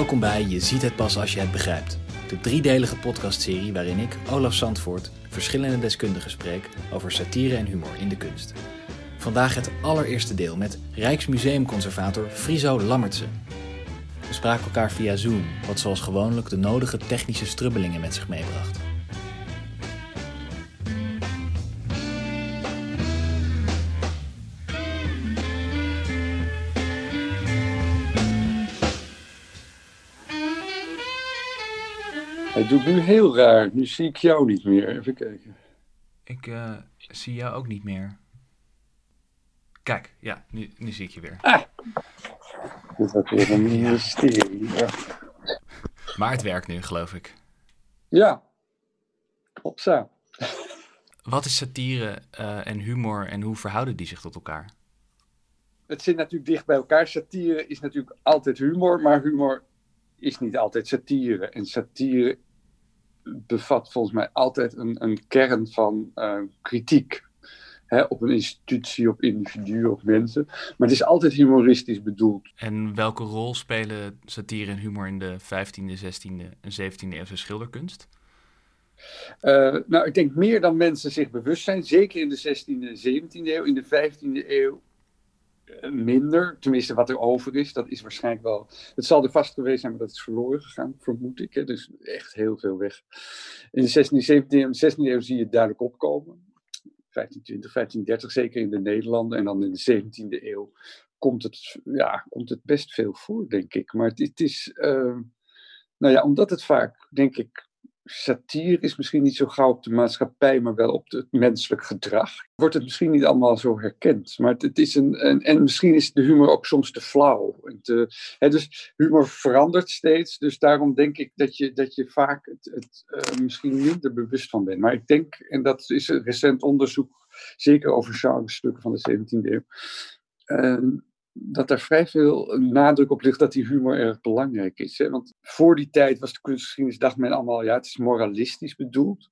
Welkom bij Je ziet het pas als je het begrijpt. De driedelige podcastserie waarin ik, Olaf Zandvoort, verschillende deskundigen spreek over satire en humor in de kunst. Vandaag het allereerste deel met Rijksmuseumconservator Friso Lammertse. We spraken elkaar via Zoom, wat zoals gewoonlijk de nodige technische strubbelingen met zich meebracht. Het doet nu heel raar. Nu zie ik jou niet meer. Even kijken. Ik uh, zie jou ook niet meer. Kijk, ja, nu, nu zie ik je weer. Ah! Dit was weer een mysterie. Ja. Maar het werkt nu, geloof ik. Ja. Opza. Wat is satire uh, en humor en hoe verhouden die zich tot elkaar? Het zit natuurlijk dicht bij elkaar. Satire is natuurlijk altijd humor, maar humor is niet altijd satire. En satire bevat volgens mij altijd een, een kern van uh, kritiek. Hè, op een institutie, op individuen, op mensen. Maar het is altijd humoristisch bedoeld. En welke rol spelen satire en humor in de 15e, 16e en 17e eeuwse schilderkunst? Uh, nou, ik denk meer dan mensen zich bewust zijn. Zeker in de 16e en 17e eeuw. In de 15e eeuw minder, tenminste wat er over is, dat is waarschijnlijk wel. Het zal er vast geweest zijn, maar dat is verloren gegaan, vermoed ik. Hè? Dus echt heel veel weg. In de 16e, 17e en 16e eeuw zie je het duidelijk opkomen. 1520, 1530, zeker in de Nederlanden. En dan in de 17e eeuw komt het, ja, komt het best veel voor, denk ik. Maar het, het is, uh, nou ja, omdat het vaak, denk ik, satire is misschien niet zo gauw op de maatschappij, maar wel op het menselijk gedrag. Wordt het misschien niet allemaal zo herkend. Maar het, is een, en, en, misschien is de humor ook soms te flauw. En te, hè, dus humor verandert steeds. Dus daarom denk ik dat je, dat je vaak het, het uh, misschien minder bewust van bent. Maar ik denk, en dat is een recent onderzoek, zeker over genrestukken van de 17e eeuw. Uh, dat er vrij veel nadruk op ligt dat die humor erg belangrijk is. Hè? Want voor die tijd was de kunstgeschiedenis, dacht men allemaal, ja, het is moralistisch bedoeld.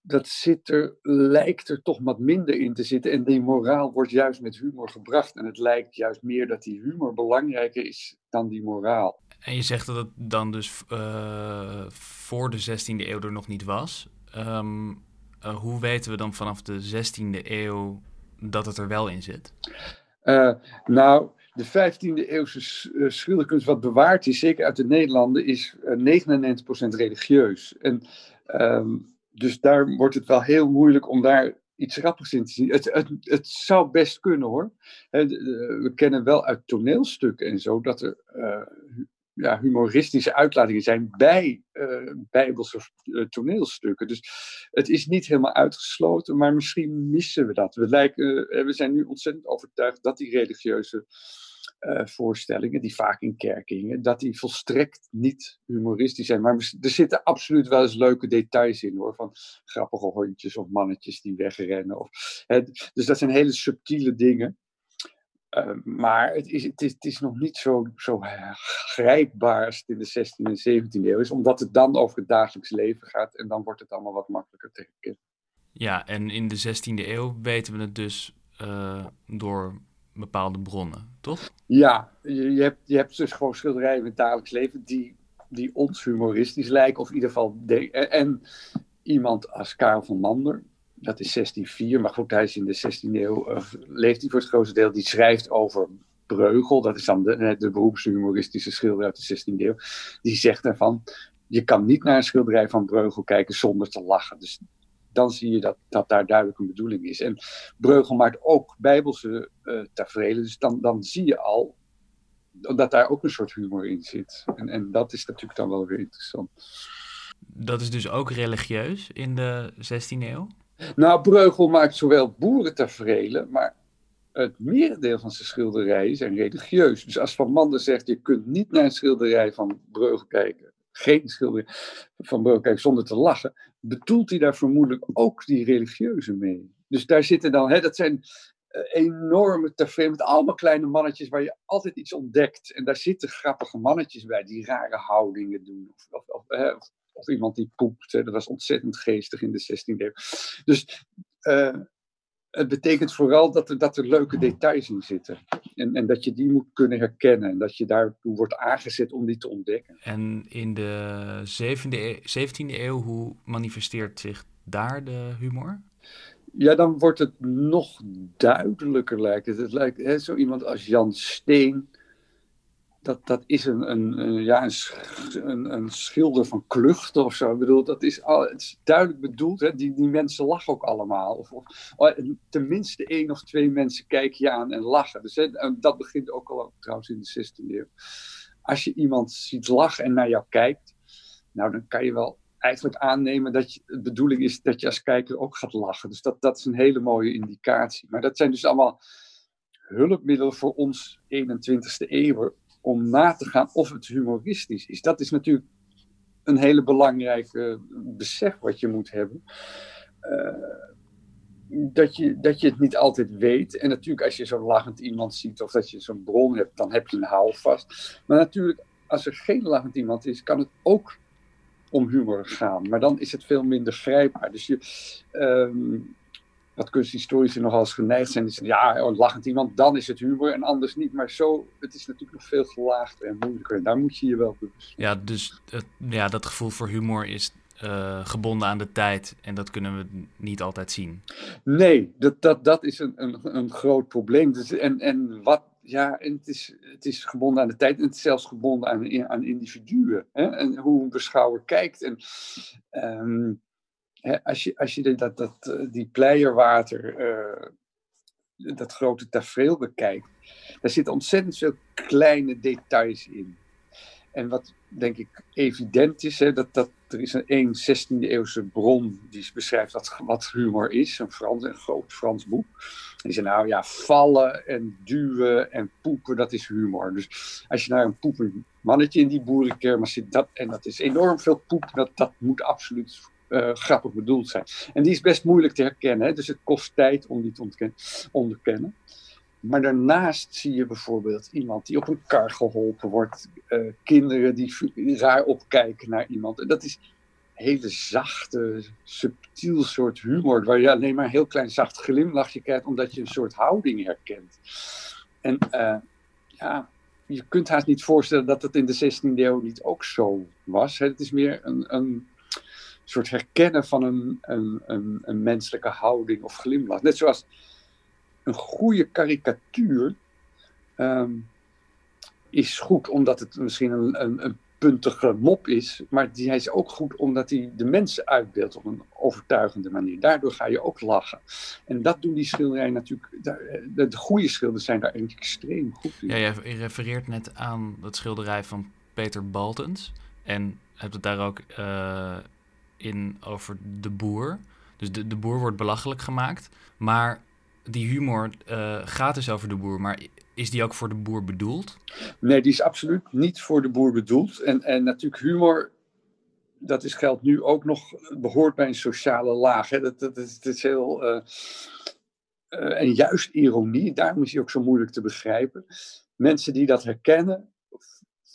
Dat zit er, lijkt er toch wat minder in te zitten. En die moraal wordt juist met humor gebracht. En het lijkt juist meer dat die humor belangrijker is dan die moraal. En je zegt dat het dan dus uh, voor de 16e eeuw er nog niet was. Um, uh, hoe weten we dan vanaf de 16e eeuw dat het er wel in zit? Uh, nou, de 15e eeuwse schilderkunst wat bewaard is, zeker uit de Nederlanden, is uh, 99% religieus. En um, dus daar wordt het wel heel moeilijk om daar iets grappigs in te zien. Het, het, het zou best kunnen hoor. We kennen wel uit toneelstukken en zo dat er ja, humoristische uitlatingen zijn bij uh, bijbelse uh, toneelstukken. Dus het is niet helemaal uitgesloten, maar misschien missen we dat. We, lijken, uh, we zijn nu ontzettend overtuigd dat die religieuze voorstellingen, die vaak in kerken dat die volstrekt niet humoristisch zijn. Maar er zitten absoluut wel eens leuke details in hoor, van grappige hondjes of mannetjes die wegrennen. Of, hè, dus dat zijn hele subtiele dingen. Uh, maar het is, het, is, het is nog niet zo, zo grijpbaar als het in de 16e en 17e eeuw is, omdat het dan over het dagelijks leven gaat en dan wordt het allemaal wat makkelijker te herkennen. Ja, en in de 16e eeuw weten we het dus uh, door bepaalde bronnen, toch? Ja, je, je, hebt, je hebt dus gewoon schilderijen in het dagelijks leven die, die ons humoristisch lijken, of in ieder geval. De, en iemand als Karel van Mander, dat is 1604, maar goed, hij is in de 16e eeuw, uh, leeft hij voor het grootste deel, die schrijft over Breugel, dat is dan de, de beroepshumoristische schilder uit de 16e eeuw, die zegt ervan, je kan niet naar een schilderij van Breugel kijken zonder te lachen. Dus dan zie je dat, dat daar duidelijk een bedoeling is. En Breugel maakt ook bijbelse uh, tafereelen, dus dan, dan zie je al dat daar ook een soort humor in zit. En, en dat is natuurlijk dan wel weer interessant. Dat is dus ook religieus in de 16e eeuw? Nou, Breugel maakt zowel boerentaferelen, maar het merendeel van zijn schilderijen zijn religieus. Dus als Van Mander zegt, je kunt niet naar een schilderij van Breugel kijken, geen schilderij van Breugel kijken zonder te lachen, bedoelt hij daar vermoedelijk ook die religieuze mee. Dus daar zitten dan, hè, dat zijn enorme tafereelen met allemaal kleine mannetjes waar je altijd iets ontdekt. En daar zitten grappige mannetjes bij die rare houdingen doen. Of, of, of of iemand die poept. Hè. Dat was ontzettend geestig in de 16e eeuw. Dus uh, het betekent vooral dat er, dat er leuke details in zitten. En, en dat je die moet kunnen herkennen. En dat je daartoe wordt aangezet om die te ontdekken. En in de 17e eeuw, hoe manifesteert zich daar de humor? Ja, dan wordt het nog duidelijker lijkt het. Het lijkt hè, zo iemand als Jan Steen dat, dat is een, een, ja, een, een, schilder van kluchten of zo. Ik bedoel, dat is, al, het is duidelijk bedoeld. Hè? Die, die mensen lachen ook allemaal. Of, of oh, tenminste één of twee mensen kijken je aan en lachen. Dus dat begint ook al trouwens in de 16e eeuw. Als je iemand ziet lachen en naar jou kijkt, nou dan kan je wel eigenlijk aannemen dat de bedoeling is dat je als kijker ook gaat lachen. Dus dat, dat is een hele mooie indicatie. Maar dat zijn dus allemaal hulpmiddelen voor ons 21ste eeuw om na te gaan of het humoristisch is. Dat is natuurlijk een hele belangrijke besef wat je moet hebben. Uh, dat, je, dat je het niet altijd weet. En natuurlijk, als je zo'n lachend iemand ziet of dat je zo'n bron hebt, dan heb je een houvast. Maar natuurlijk, als er geen lachend iemand is, kan het ook om humor gaan. Maar dan is het veel minder grijpbaar. Dus je, uh, dat kunsthistorici nogal eens geneigd zijn. Die zeggen, ja, oh, lachend iemand, dan is het humor en anders niet. Maar zo, het is natuurlijk nog veel gelaagder en moeilijker. En daar moet je je wel bewust Ja, dus het, ja, dat gevoel voor humor is uh, gebonden aan de tijd. En dat kunnen we niet altijd zien. Nee, dat, dat, dat is een, een, een groot probleem. Dus, en, en wat, ja, en het, is, het is gebonden aan de tijd en het is zelfs gebonden aan, aan individuen. Hè? En hoe een beschouwer kijkt. En um, als je, als je dat, dat, eh, die pleierwater, uh, dat grote tafereel bekijkt, daar zitten ontzettend veel kleine details in. En wat denk ik evident is, hè, dat, dat er is een 16e eeuwse bron die beschrijft wat, humor is, een, Frans, een groot Frans boek. Die zei nou ja, vallen en duwen en poepen, dat is humor. Dus als je naar een poepend mannetje in die boerenkerma zit, dat, en dat is enorm veel poep, dat, dat moet absoluut uh, grappig bedoeld zijn. En die is best moeilijk te herkennen, hè? dus het kost tijd om die te onderkennen. Maar daarnaast zie je bijvoorbeeld iemand die op een kar geholpen wordt, uh, kinderen die raar opkijken naar iemand. En dat is hele zachte, subtiel soort humor, waar je alleen maar een heel klein zacht glimlachje krijgt, omdat je een soort houding herkent. En uh, ja, je kunt haast niet voorstellen dat het in de 16e eeuw niet ook zo was. Het is meer een, een soort herkennen van een, een, een, menselijke houding of glimlach. Net zoals een goede karikatuur ehm, is goed omdat het misschien een, een, een, puntige mop is, maar die, hij is ook goed omdat hij de mensen uitbeeldt op een overtuigende manier. Daardoor ga je ook lachen. En dat doen die schilderijen natuurlijk, de, de goede schilders zijn daar extreem goed in. Ja, je refereert net aan dat schilderij van Peter Baltens en hebt het daar ook... Uh in over de boer. Dus de, de boer wordt belachelijk gemaakt. Maar die humor uh, gaat dus over de boer. Maar is die ook voor de boer bedoeld? Nee, die is absoluut niet voor de boer bedoeld. En, en natuurlijk humor, dat is, geldt nu ook nog, behoort bij een sociale laag. Hè. Dat, dat, is, heel... Uh, uh, en juist ironie, daarom is die ook zo moeilijk te begrijpen. Mensen die dat herkennen,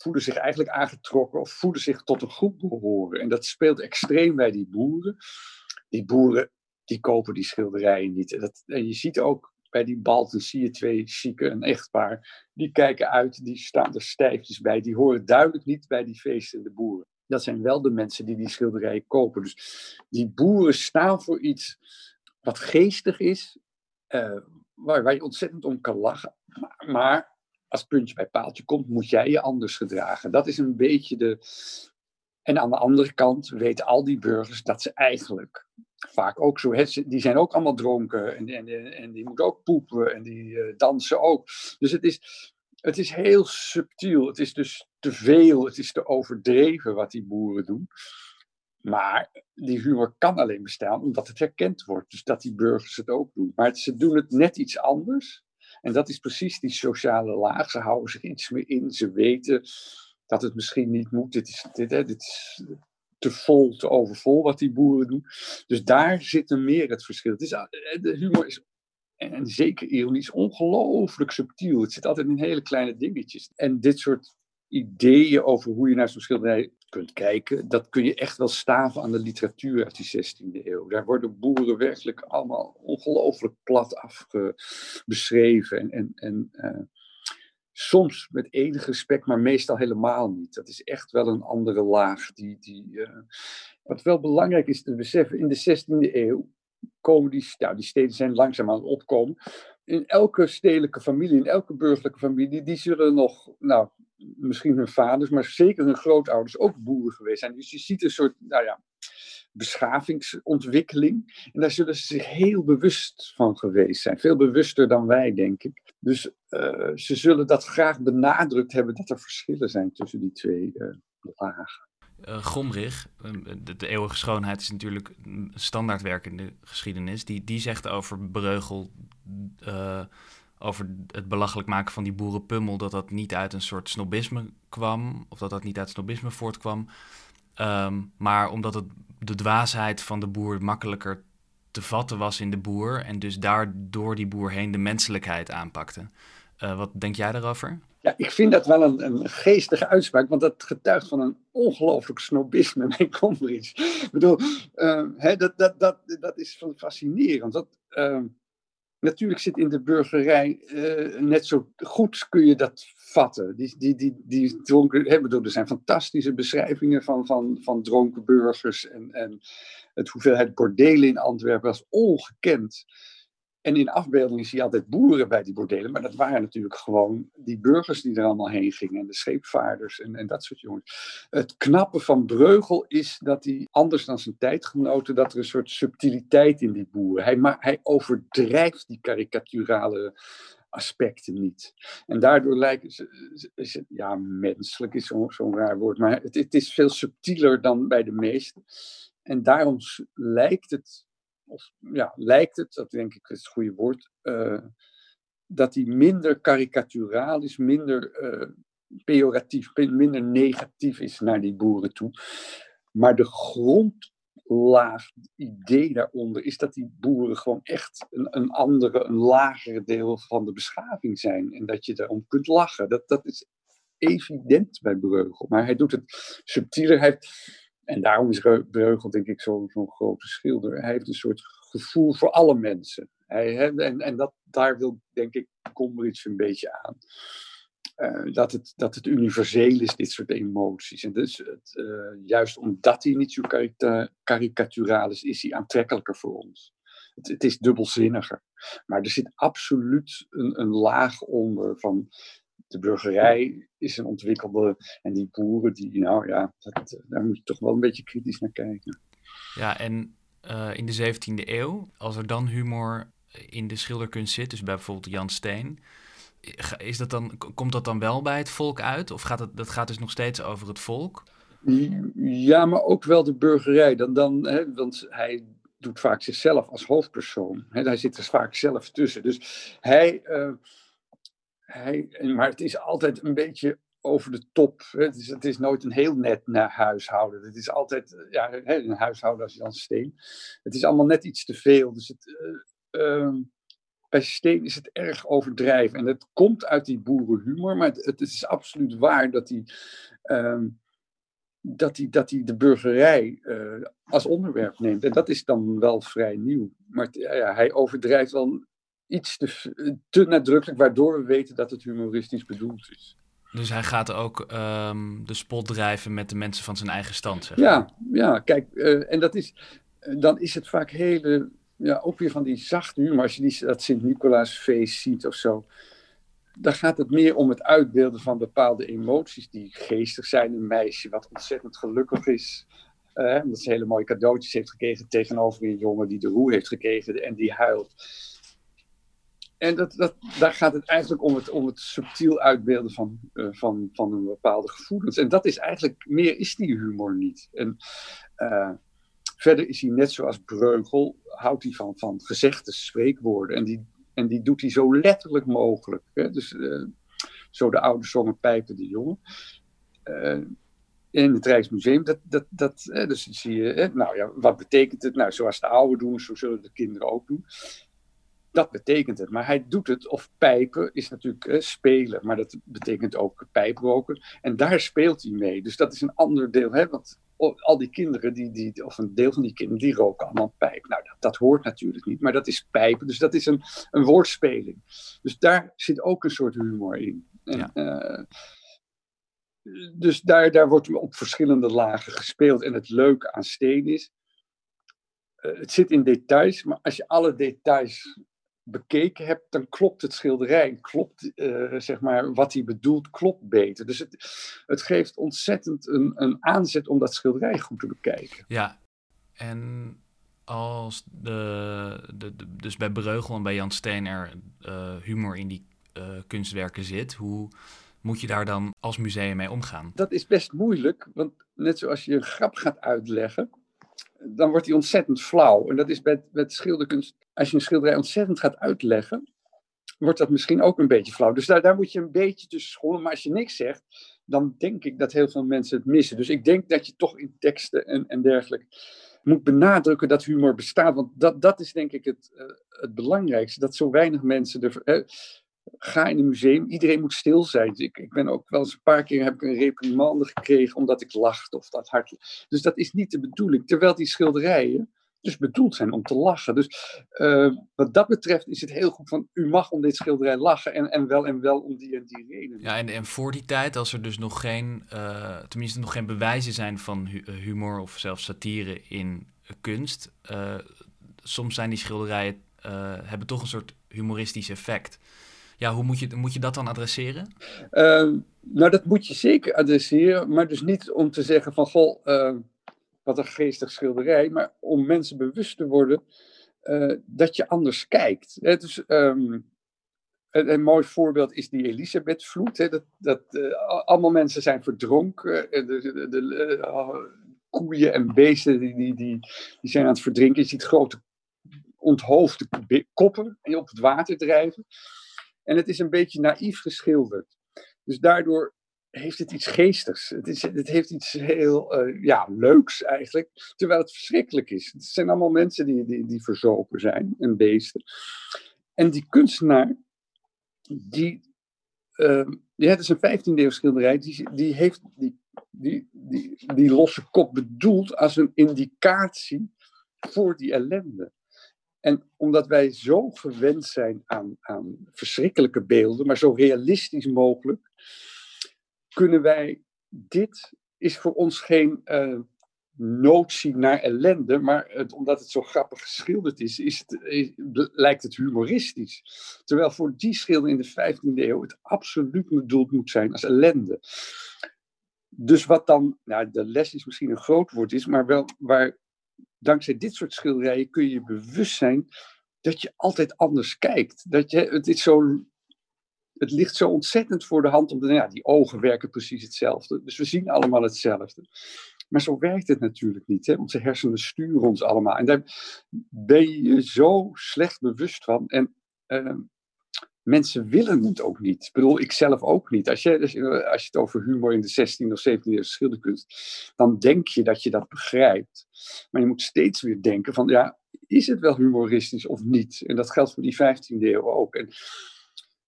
voelen zich eigenlijk aangetrokken of voelen zich tot een groep behoren. En dat speelt extreem bij die boeren. Die boeren die kopen die schilderijen niet. En, dat, je ziet ook bij die Balten zie je twee chique, een echtpaar. Die kijken uit, die staan er stijfjes bij. Die horen duidelijk niet bij die feestende boeren. Dat zijn wel de mensen die die schilderijen kopen. Dus die boeren staan voor iets wat geestig is, uh, waar, waar je ontzettend om kan lachen. Maar als puntje bij paaltje komt, moet jij je anders gedragen. Dat is een beetje de. En aan de andere kant weten al die burgers dat ze eigenlijk vaak ook zo. Die zijn ook allemaal dronken en, en, en die moeten ook poepen en die uh, dansen ook. Dus het is, het is heel subtiel. Het is dus te veel, het is te overdreven wat die boeren doen. Maar die humor kan alleen bestaan omdat het herkend wordt. Dus dat die burgers het ook doen. Maar ze doen het net iets anders. En dat is precies die sociale laag. Ze houden zich iets meer in. Ze weten dat het misschien niet moet. Dit is, dit, hè, dit is te vol, te overvol wat die boeren doen. Dus daar zit er meer het verschil. Het is, eh, de humor is, en zeker ironisch, ongelooflijk subtiel. Het zit altijd in hele kleine dingetjes. En dit soort ideeën over hoe je naar zo'n schilderij kunt kijken, dat kun je echt wel staven aan de literatuur uit die 16e eeuw. Daar worden boeren werkelijk allemaal ongelooflijk plat afge beschreven. En, en, en uh, soms met enig respect, maar meestal helemaal niet. Dat is echt wel een andere laag. Die, die, uh, wat wel belangrijk is te beseffen, in de 16e eeuw komen die, nou, die steden zijn langzaam aan het opkomen. In elke stedelijke familie, in elke burgerlijke familie, die zullen nog, nou, misschien hun vaders, maar zeker hun grootouders ook boeren geweest zijn. Dus je ziet een soort, nou ja, beschavingsontwikkeling. En daar zullen ze zich heel bewust van geweest zijn. Veel bewuster dan wij, denk ik. Dus uh, ze zullen dat graag benadrukt hebben dat er verschillen zijn tussen die twee uh, lagen. Uh, Gomrich, de, de, eeuwige schoonheid is natuurlijk een standaardwerk in de geschiedenis. Die, die zegt over Breugel, over het belachelijk maken van die boerenpummel, dat dat niet uit een soort snobisme kwam, of dat dat niet uit snobisme voortkwam. Um, maar omdat het de dwaasheid van de boer makkelijker te vatten was in de boer en dus daardoor die boer heen de menselijkheid aanpakte. Uh, wat denk jij daarover? Ja, ik vind dat wel een, een geestige uitspraak, want dat getuigt van een ongelooflijk snobisme bij Combridge. ik bedoel, uh, hè, dat, dat, dat, dat is fascinerend. Dat, natuurlijk zit in de burgerij uh, net zo goed kun je dat vatten. Die, die, die, die dronken, hè, bedoel, er zijn fantastische beschrijvingen van, van, van dronken burgers en, en het hoeveelheid bordelen in Antwerpen was ongekend. En in afbeeldingen zie je altijd boeren bij die bordelen, maar dat waren natuurlijk gewoon die burgers die er allemaal heen gingen en de scheepvaarders en, en dat soort jongens. Het knappe van Breugel is dat hij, anders dan zijn tijdgenoten, dat er een soort subtiliteit in die boeren. Hij, maar, hij overdrijft die karikaturale aspecten niet. En daardoor lijken ze, ja, menselijk is zo'n zo raar woord, maar het, het is veel subtieler dan bij de meesten. En daarom lijkt het of ja, lijkt het, dat denk ik is het goede woord, uh, dat hij minder karikaturaal is, minder uh, pejoratief, minder negatief is naar die boeren toe. Maar de grondlaag, idee daaronder, is dat die boeren gewoon echt een, een andere, een lagere deel van de beschaving zijn. En dat je daarom kunt lachen. Dat, dat is evident bij Breugel. Maar hij doet het subtieler. Hij heeft, en daarom is Breugel, denk ik, zo'n zo grote schilder. Hij heeft een soort gevoel voor alle mensen. Hij, en en dat, daar wil, denk ik, Combridge een beetje aan. Uh, dat, het, dat het universeel is, dit soort emoties. En dus het, uh, juist omdat hij niet zo karikaturaal is, is hij aantrekkelijker voor ons. Het, het, is dubbelzinniger. Maar er zit absoluut een, een laag onder van de burgerij is een ontwikkelde. En die boeren, die, nou ja, dat, daar moet je toch wel een beetje kritisch naar kijken. Ja, en uh, in de 17e eeuw, als er dan humor in de schilderkunst zit, dus bij bijvoorbeeld Jan Steen, is dat dan, komt dat dan wel bij het volk uit? Of gaat het, dat gaat dus nog steeds over het volk? Ja, maar ook wel de burgerij. Dan, dan, hè, want hij doet vaak zichzelf als hoofdpersoon. Hè, hij zit er vaak zelf tussen. Dus hij, uh, hij, maar het is altijd een beetje over de top. Het is, het is nooit een heel net huishouden. Het is altijd ja, een huishouden als je dan steen. Het is allemaal net iets te veel. Dus het, uh, bij steen is het erg overdrijven. En het komt uit die boerenhumor, maar het, het is absoluut waar dat hij. Uh, dat hij, dat hij de burgerij als onderwerp neemt. En dat is dan wel vrij nieuw. Maar ja, hij overdrijft wel iets te, te nadrukkelijk, waardoor we weten dat het humoristisch bedoeld is. Dus hij gaat ook um, de spot drijven met de mensen van zijn eigen stand. Zeg ja, ja, kijk, uh, en dat is, uh, dan is het vaak hele, ja, ook weer van die zachte humor. Als je die, dat Sint-Nicolaasfeest ziet of zo, dan gaat het meer om het uitbeelden van bepaalde emoties die geestig zijn. Een meisje wat ontzettend gelukkig is, uh, omdat ze hele mooie cadeautjes heeft gekregen tegenover een jongen die de roe heeft gekregen en die huilt. En dat, dat, daar gaat het eigenlijk om het, om het subtiel uitbeelden van, uh, van, van een bepaalde gevoelens. En dat is eigenlijk, meer is die humor niet. En uh, verder is hij net zoals Breugel, houdt hij van, van gezegde spreekwoorden. En die, en die doet hij zo letterlijk mogelijk. Hè? Dus uh, zo de oude zongen pijpen de jongen. in het Rijksmuseum, dat, dat, dat, dus zie je, nou ja, wat betekent het? Nou, zoals de ouderen doen, zo zullen de kinderen ook doen. Dat betekent het. Maar hij doet het, of pijpen is natuurlijk uh, spelen, maar dat betekent ook pijproken. En daar speelt hij mee. Dus dat is een ander deel. Hè? Want al die kinderen, die, die, of een deel van die kinderen, die roken allemaal pijp. Nou, dat, dat hoort natuurlijk niet, maar dat is pijpen. Dus dat is een, een woordspeling. Dus daar zit ook een soort humor in. En, ja. uh, dus daar, daar wordt op verschillende lagen gespeeld. En het leuke aan steen is, uh, het zit in details, maar als je alle details bekeken hebt, dan klopt het schilderij, klopt uh, zeg maar wat hij bedoelt, klopt beter. Dus het, het geeft ontzettend een, een aanzet om dat schilderij goed te bekijken. Ja, en als de, de, de dus bij Breugel en bij Jan Steen er uh, humor in die uh, kunstwerken zit, hoe moet je daar dan als museum mee omgaan? Dat is best moeilijk, want net zoals je een grap gaat uitleggen, dan wordt die ontzettend flauw. En dat is met, met schilderkunst, als je een schilderij ontzettend gaat uitleggen, wordt dat misschien ook een beetje flauw. Dus daar, daar moet je een beetje tussen scholen. Maar als je niks zegt, dan denk ik dat heel veel mensen het missen. Dus ik denk dat je toch in teksten en, en dergelijke moet benadrukken dat humor bestaat. Want dat, dat is denk ik het, uh, het belangrijkste. Dat zo weinig mensen er. Uh, ga in een museum, iedereen moet stil zijn. Ik, ik ben ook wel eens een paar keer heb ik een reprimande gekregen omdat ik lachte of dat hard. Dus dat is niet de bedoeling. Terwijl die schilderijen dus bedoeld zijn om te lachen. Dus uh, wat dat betreft is het heel goed van u mag om dit schilderij lachen en, en wel en wel om die en die reden. Ja, en, en voor die tijd, als er dus nog geen, uh, tenminste nog geen bewijzen zijn van hu humor of zelfs satire in kunst, uh, soms zijn die schilderijen hebben toch een soort humoristisch effect. Ja, hoe moet je, moet je dat dan adresseren? Uh, nou, dat moet je zeker adresseren, maar dus niet om te zeggen van, goh, uh, wat een geestig schilderij, maar om mensen bewust te worden uh, dat je anders kijkt. Hè? Um, een, een, mooi voorbeeld is die Elisabethvloed. Dat, dat allemaal mensen zijn verdronken. De, de, de koeien en beesten die, die, die, die zijn aan het verdrinken. Je ziet grote onthoofde koppen op het water drijven. En het is een beetje naïef geschilderd. Dus daardoor heeft het iets geestigs. Het, is, het heeft iets heel uh, ja, leuks eigenlijk. Terwijl het verschrikkelijk is. Het zijn allemaal mensen die, die, die verzopen zijn en beesten. En die kunstenaar, die, uh, ja, het is een 15e eeuw schilderij, die, die heeft die, die, die, die losse kop bedoeld als een indicatie voor die ellende. En omdat wij zo gewend zijn aan, aan verschrikkelijke beelden, maar zo realistisch mogelijk, kunnen wij, dit is voor ons geen uh, notie naar ellende, maar het, omdat het zo grappig geschilderd is, is het, lijkt het humoristisch. Terwijl voor die schilder in de 15e eeuw het absoluut bedoeld moet zijn als ellende. Dus wat dan, nou, de les is misschien een groot woord is, maar wel waar dankzij dit soort schilderijen kun je bewust zijn dat je altijd anders kijkt. Dat je, het, is zo, het ligt zo ontzettend voor de hand om ja, die ogen werken precies hetzelfde. Dus we zien allemaal hetzelfde. Maar zo werkt het natuurlijk niet. Hè? Onze hersenen sturen ons allemaal. En daar ben je zo slecht bewust van. En uh, mensen willen het ook niet. Ik bedoel, ik zelf ook niet. Als je, als je het over humor in de 16e of 17e eeuw schilderkunst, dan denk je dat je dat begrijpt. Maar je moet steeds weer denken van, ja, is het wel humoristisch of niet? En dat geldt voor die 15e eeuw ook. En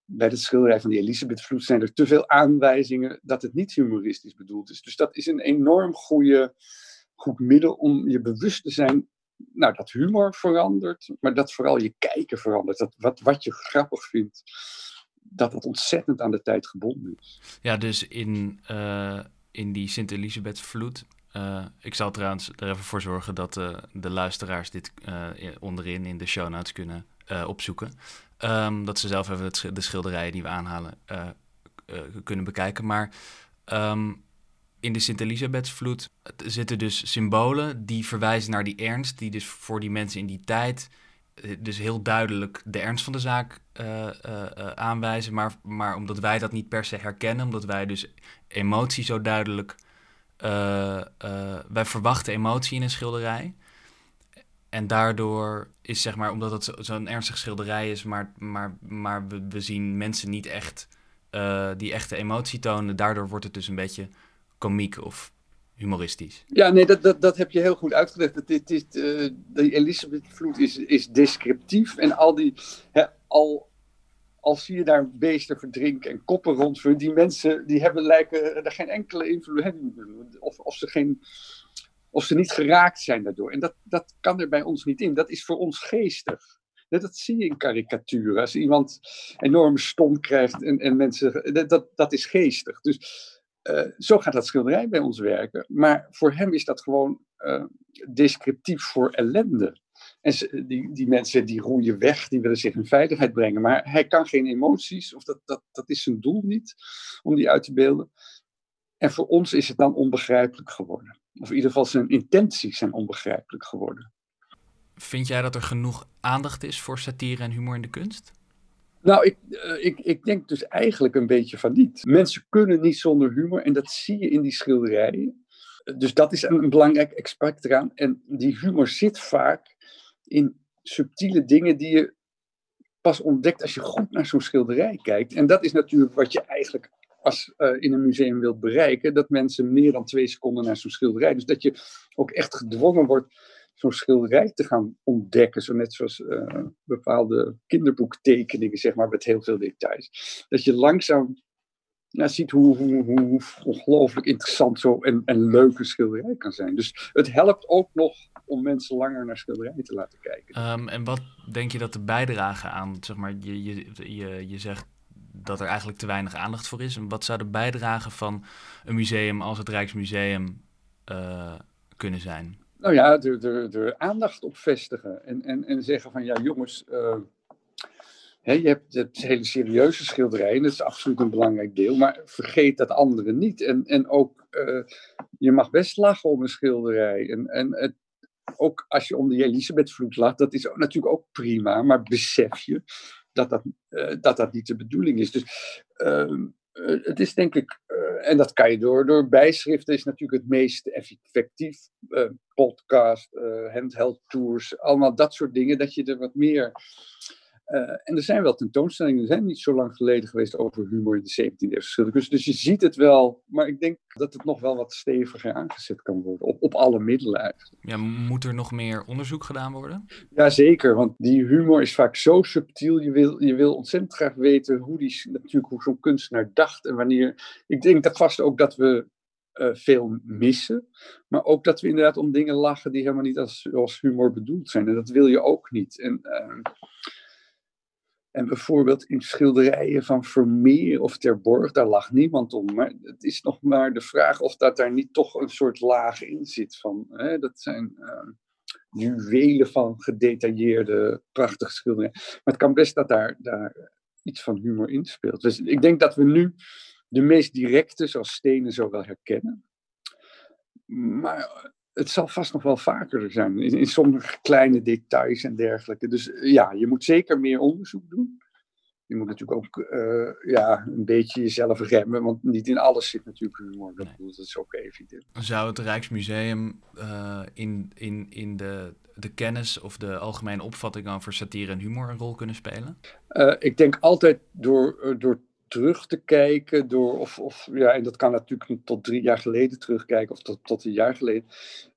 bij het schilderij van die Elisabeth Vloed zijn er te veel aanwijzingen dat het niet humoristisch bedoeld is. Dus dat is een enorm goede, goed middel om je bewust te zijn nou, dat humor verandert, maar dat vooral je kijken verandert. Dat wat, wat je grappig vindt, dat dat ontzettend aan de tijd gebonden is. Ja, dus in, uh, in die Sint-Elisabeth vloed. Uh, ik zal trouwens er even voor zorgen dat uh, de luisteraars dit onderin in de show notes kunnen opzoeken. Um, dat ze zelf even de schilderijen die we aanhalen kunnen bekijken. Maar um, in de Sint-Elisabethsvloed zitten dus symbolen die verwijzen naar die ernst, die dus voor die mensen in die tijd eh, dus heel duidelijk de ernst van de zaak aanwijzen. Maar, maar omdat wij dat niet per se herkennen, omdat wij dus emotie zo duidelijk. wij verwachten emotie in een schilderij. En daardoor is zeg maar, omdat het zo'n ernstig schilderij is, maar, maar, maar we, we zien mensen niet echt die echte emotie tonen. Daardoor wordt het dus een beetje komiek of humoristisch. Ja, nee, dat, dat, dat heb je heel goed uitgelegd. Dat dit, dit, de Elisabeth-vloed is, is descriptief en al die, hè, al, al zie je daar beesten verdrinken en koppen rondvuren, die mensen die hebben lijken er geen enkele invloed. Of, of, ze geen, of ze niet geraakt zijn daardoor. En dat, dat kan er bij ons niet in. Dat is voor ons geestig. Dat zie je in karikaturen. Als iemand enorm stom krijgt en, en mensen. Dat, dat is geestig. Dus uh, zo gaat dat schilderij bij ons werken. Maar voor hem is dat gewoon uh, descriptief voor ellende. En die, die mensen die roeien weg, die willen zich in veiligheid brengen. Maar hij kan geen emoties, of dat, dat, dat is zijn doel niet, om die uit te beelden. En voor ons is het dan onbegrijpelijk geworden. Of in ieder geval zijn intenties zijn onbegrijpelijk geworden. Vind jij dat er genoeg aandacht is voor satire en humor in de kunst? Nou, ik, uh, ik, ik denk dus eigenlijk een beetje van niet. Mensen kunnen niet zonder humor en dat zie je in die schilderijen. Dus dat is een, een belangrijk aspect eraan. En die humor zit vaak in subtiele dingen die je pas ontdekt als je goed naar zo'n schilderij kijkt. En dat is natuurlijk wat je eigenlijk als, uh, in een museum wilt bereiken, dat mensen meer dan twee seconden naar zo'n schilderij. Dus dat je ook echt gedwongen wordt zo'n schilderij te gaan ontdekken. Zo net zoals uh, bepaalde kinderboektekeningen, zeg maar, met heel veel details. Dat je langzaam ziet hoe, hoe, hoe ongelooflijk interessant zo en, en leuk een schilderij kan zijn. Dus het helpt ook nog om mensen langer naar schilderijen te laten kijken. Um, en wat denk je dat de bijdrage aan, zeg maar, je, je, je, je zegt dat er eigenlijk te weinig aandacht voor is. En wat zou de bijdrage van een museum als het Rijksmuseum uh, kunnen zijn? Nou ja, er, er aandacht op vestigen en, en, en zeggen van ja jongens, uh, hè, je hebt het hele serieuze schilderijen, dat is absoluut een belangrijk deel, maar vergeet dat andere niet. En, en ook, uh, je mag best lachen om een schilderij. En, en het, ook als je om de Elisabethvloed lacht, dat is natuurlijk ook prima, maar besef je dat dat, uh, dat, dat niet de bedoeling is. Dus uh, het is denk ik, uh, en dat kan je door, door bijschriften, is natuurlijk het meest effectief. podcast, handheld tours, allemaal dat soort dingen, dat je er wat meer en er zijn wel tentoonstellingen, er zijn niet zo lang geleden geweest over humor in de 17e eeuw. Dus, dus je ziet het wel, maar ik denk dat het nog wel wat steviger aangezet kan worden, op, op alle middelen eigenlijk. Ja, moet er nog meer onderzoek gedaan worden? Jazeker, want die humor is vaak zo subtiel. Je wil, je wil ontzettend graag weten hoe, die, natuurlijk, hoe zo'n kunstenaar dacht en wanneer. Ik denk dat vast ook dat we uh, veel missen. Maar ook dat we inderdaad om dingen lachen die helemaal niet als, als humor bedoeld zijn. En dat wil je ook niet. En, uh, en bijvoorbeeld in schilderijen van Vermeer of Terborg, daar lag niemand om. Maar het is nog maar de vraag of dat daar niet toch een soort laag in zit. Van, hè, dat zijn uh, juwelen van gedetailleerde, prachtige schilderijen. Maar het kan best dat daar, daar iets van humor in speelt. Dus ik denk dat we nu de meest directe, zoals stenen, zo wel herkennen. Maar het zal vast nog wel vaker zijn, in, in, sommige kleine details en dergelijke. Dus eh, ja, je moet zeker meer onderzoek doen. Je moet natuurlijk ook uh, ja, een beetje jezelf remmen, want niet in alles zit natuurlijk humor. Dat, nee. dat is ook evident. Zou het Rijksmuseum uh, in, in, in de, de kennis of de algemene opvatting over satire en humor een rol kunnen spelen? Uh, ik denk altijd door, door terug te kijken door, of, of ja, en dat kan natuurlijk tot drie jaar geleden terugkijken of tot, tot een jaar geleden,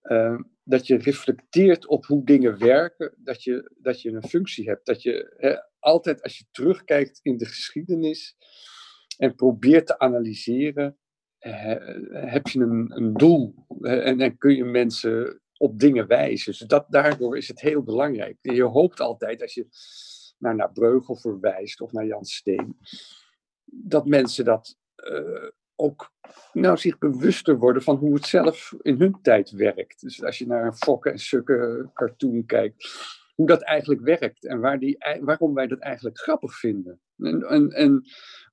uh, dat je reflecteert op hoe dingen werken, dat je, dat je een functie hebt, dat je hè, altijd als je terugkijkt in de geschiedenis en probeert te analyseren, heb je een, een doel en dan kun je mensen op dingen wijzen. Dus dat, daardoor is het heel belangrijk. Je hoopt altijd als je naar, naar Breugel verwijst of naar Jan Steen, dat mensen dat uh, ook nou, zich bewuster worden van hoe het zelf in hun tijd werkt. Dus als je naar een Fokke en Sukke cartoon kijkt, hoe dat eigenlijk werkt en waar die, waarom wij dat eigenlijk grappig vinden. En, en,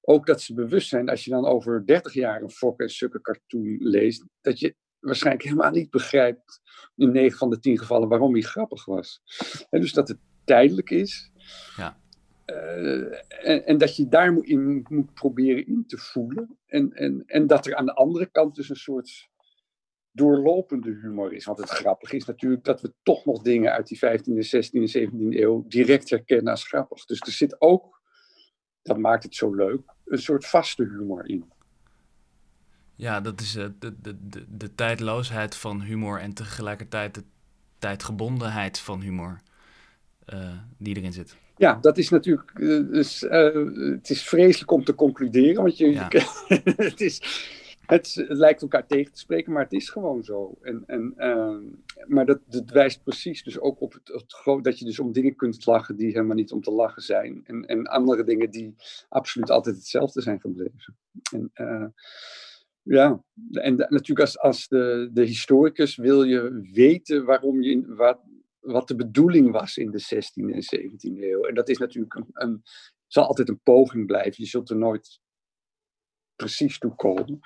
ook dat ze bewust zijn, als je dan over 30 jaar een Fokke en Sukke cartoon leest, dat je waarschijnlijk helemaal niet begrijpt in 9 van de 10 gevallen waarom hij grappig was. En dus dat het tijdelijk is. Ja. Uh, en, dat je daar moet, proberen in te voelen. En, en, en dat er aan de andere kant dus een soort doorlopende humor is. Want het grappige is natuurlijk dat we toch nog dingen uit die 15e, 16e, 17e eeuw direct herkennen als grappig. Dus er zit ook, dat maakt het zo leuk, een soort vaste humor in. Ja, dat is uh, de, de, de, de tijdloosheid van humor en tegelijkertijd de tijdgebondenheid van humor uh, die erin zit. Ja, dat is natuurlijk. Uh, dus, het is vreselijk om te concluderen, want je, ja. het is het, lijkt elkaar tegen te spreken, maar het is gewoon zo. En, en, uh, maar dat, dat, wijst precies dus ook op het, het, dat je dus om dingen kunt lachen die helemaal niet om te lachen zijn. En, en andere dingen die absoluut altijd hetzelfde zijn gebleven. En, uh, ja, en natuurlijk als, als de, de historicus wil je weten waarom je, wat, wat de bedoeling was in de 16e en 17e eeuw. En dat is natuurlijk een, een zal altijd een poging blijven. Je zult er nooit precies toekomen.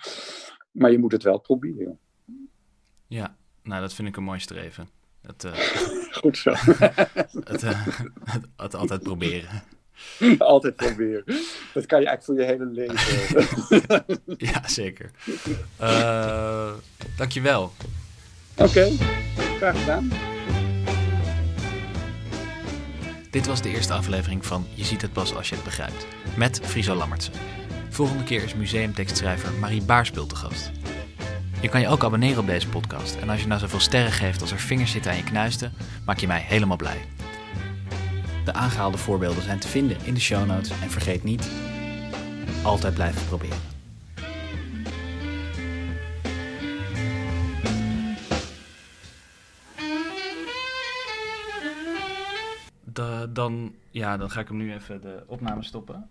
Maar je moet het wel proberen. Ja, nou dat vind ik een mooi streven. Het, uh, Goed zo. het, uh, het, het, altijd proberen. Altijd proberen. Dat kan je eigenlijk voor je hele leven. ja, zeker. Uh, dankjewel. Oké, okay. graag gedaan. Dit was de eerste aflevering van Je ziet het pas als je het begrijpt. Met Friso Lammertsen. Volgende keer is museumtekstschrijver Marie Baarspul te gast. Je kan je ook abonneren op deze podcast. En als je nou zoveel sterren geeft als er vingers zitten aan je knuisten, maak je mij helemaal blij. De aangehaalde voorbeelden zijn te vinden in de show notes. En vergeet niet, altijd blijven proberen. Dan, ja, dan ga ik hem nu even de opname stoppen.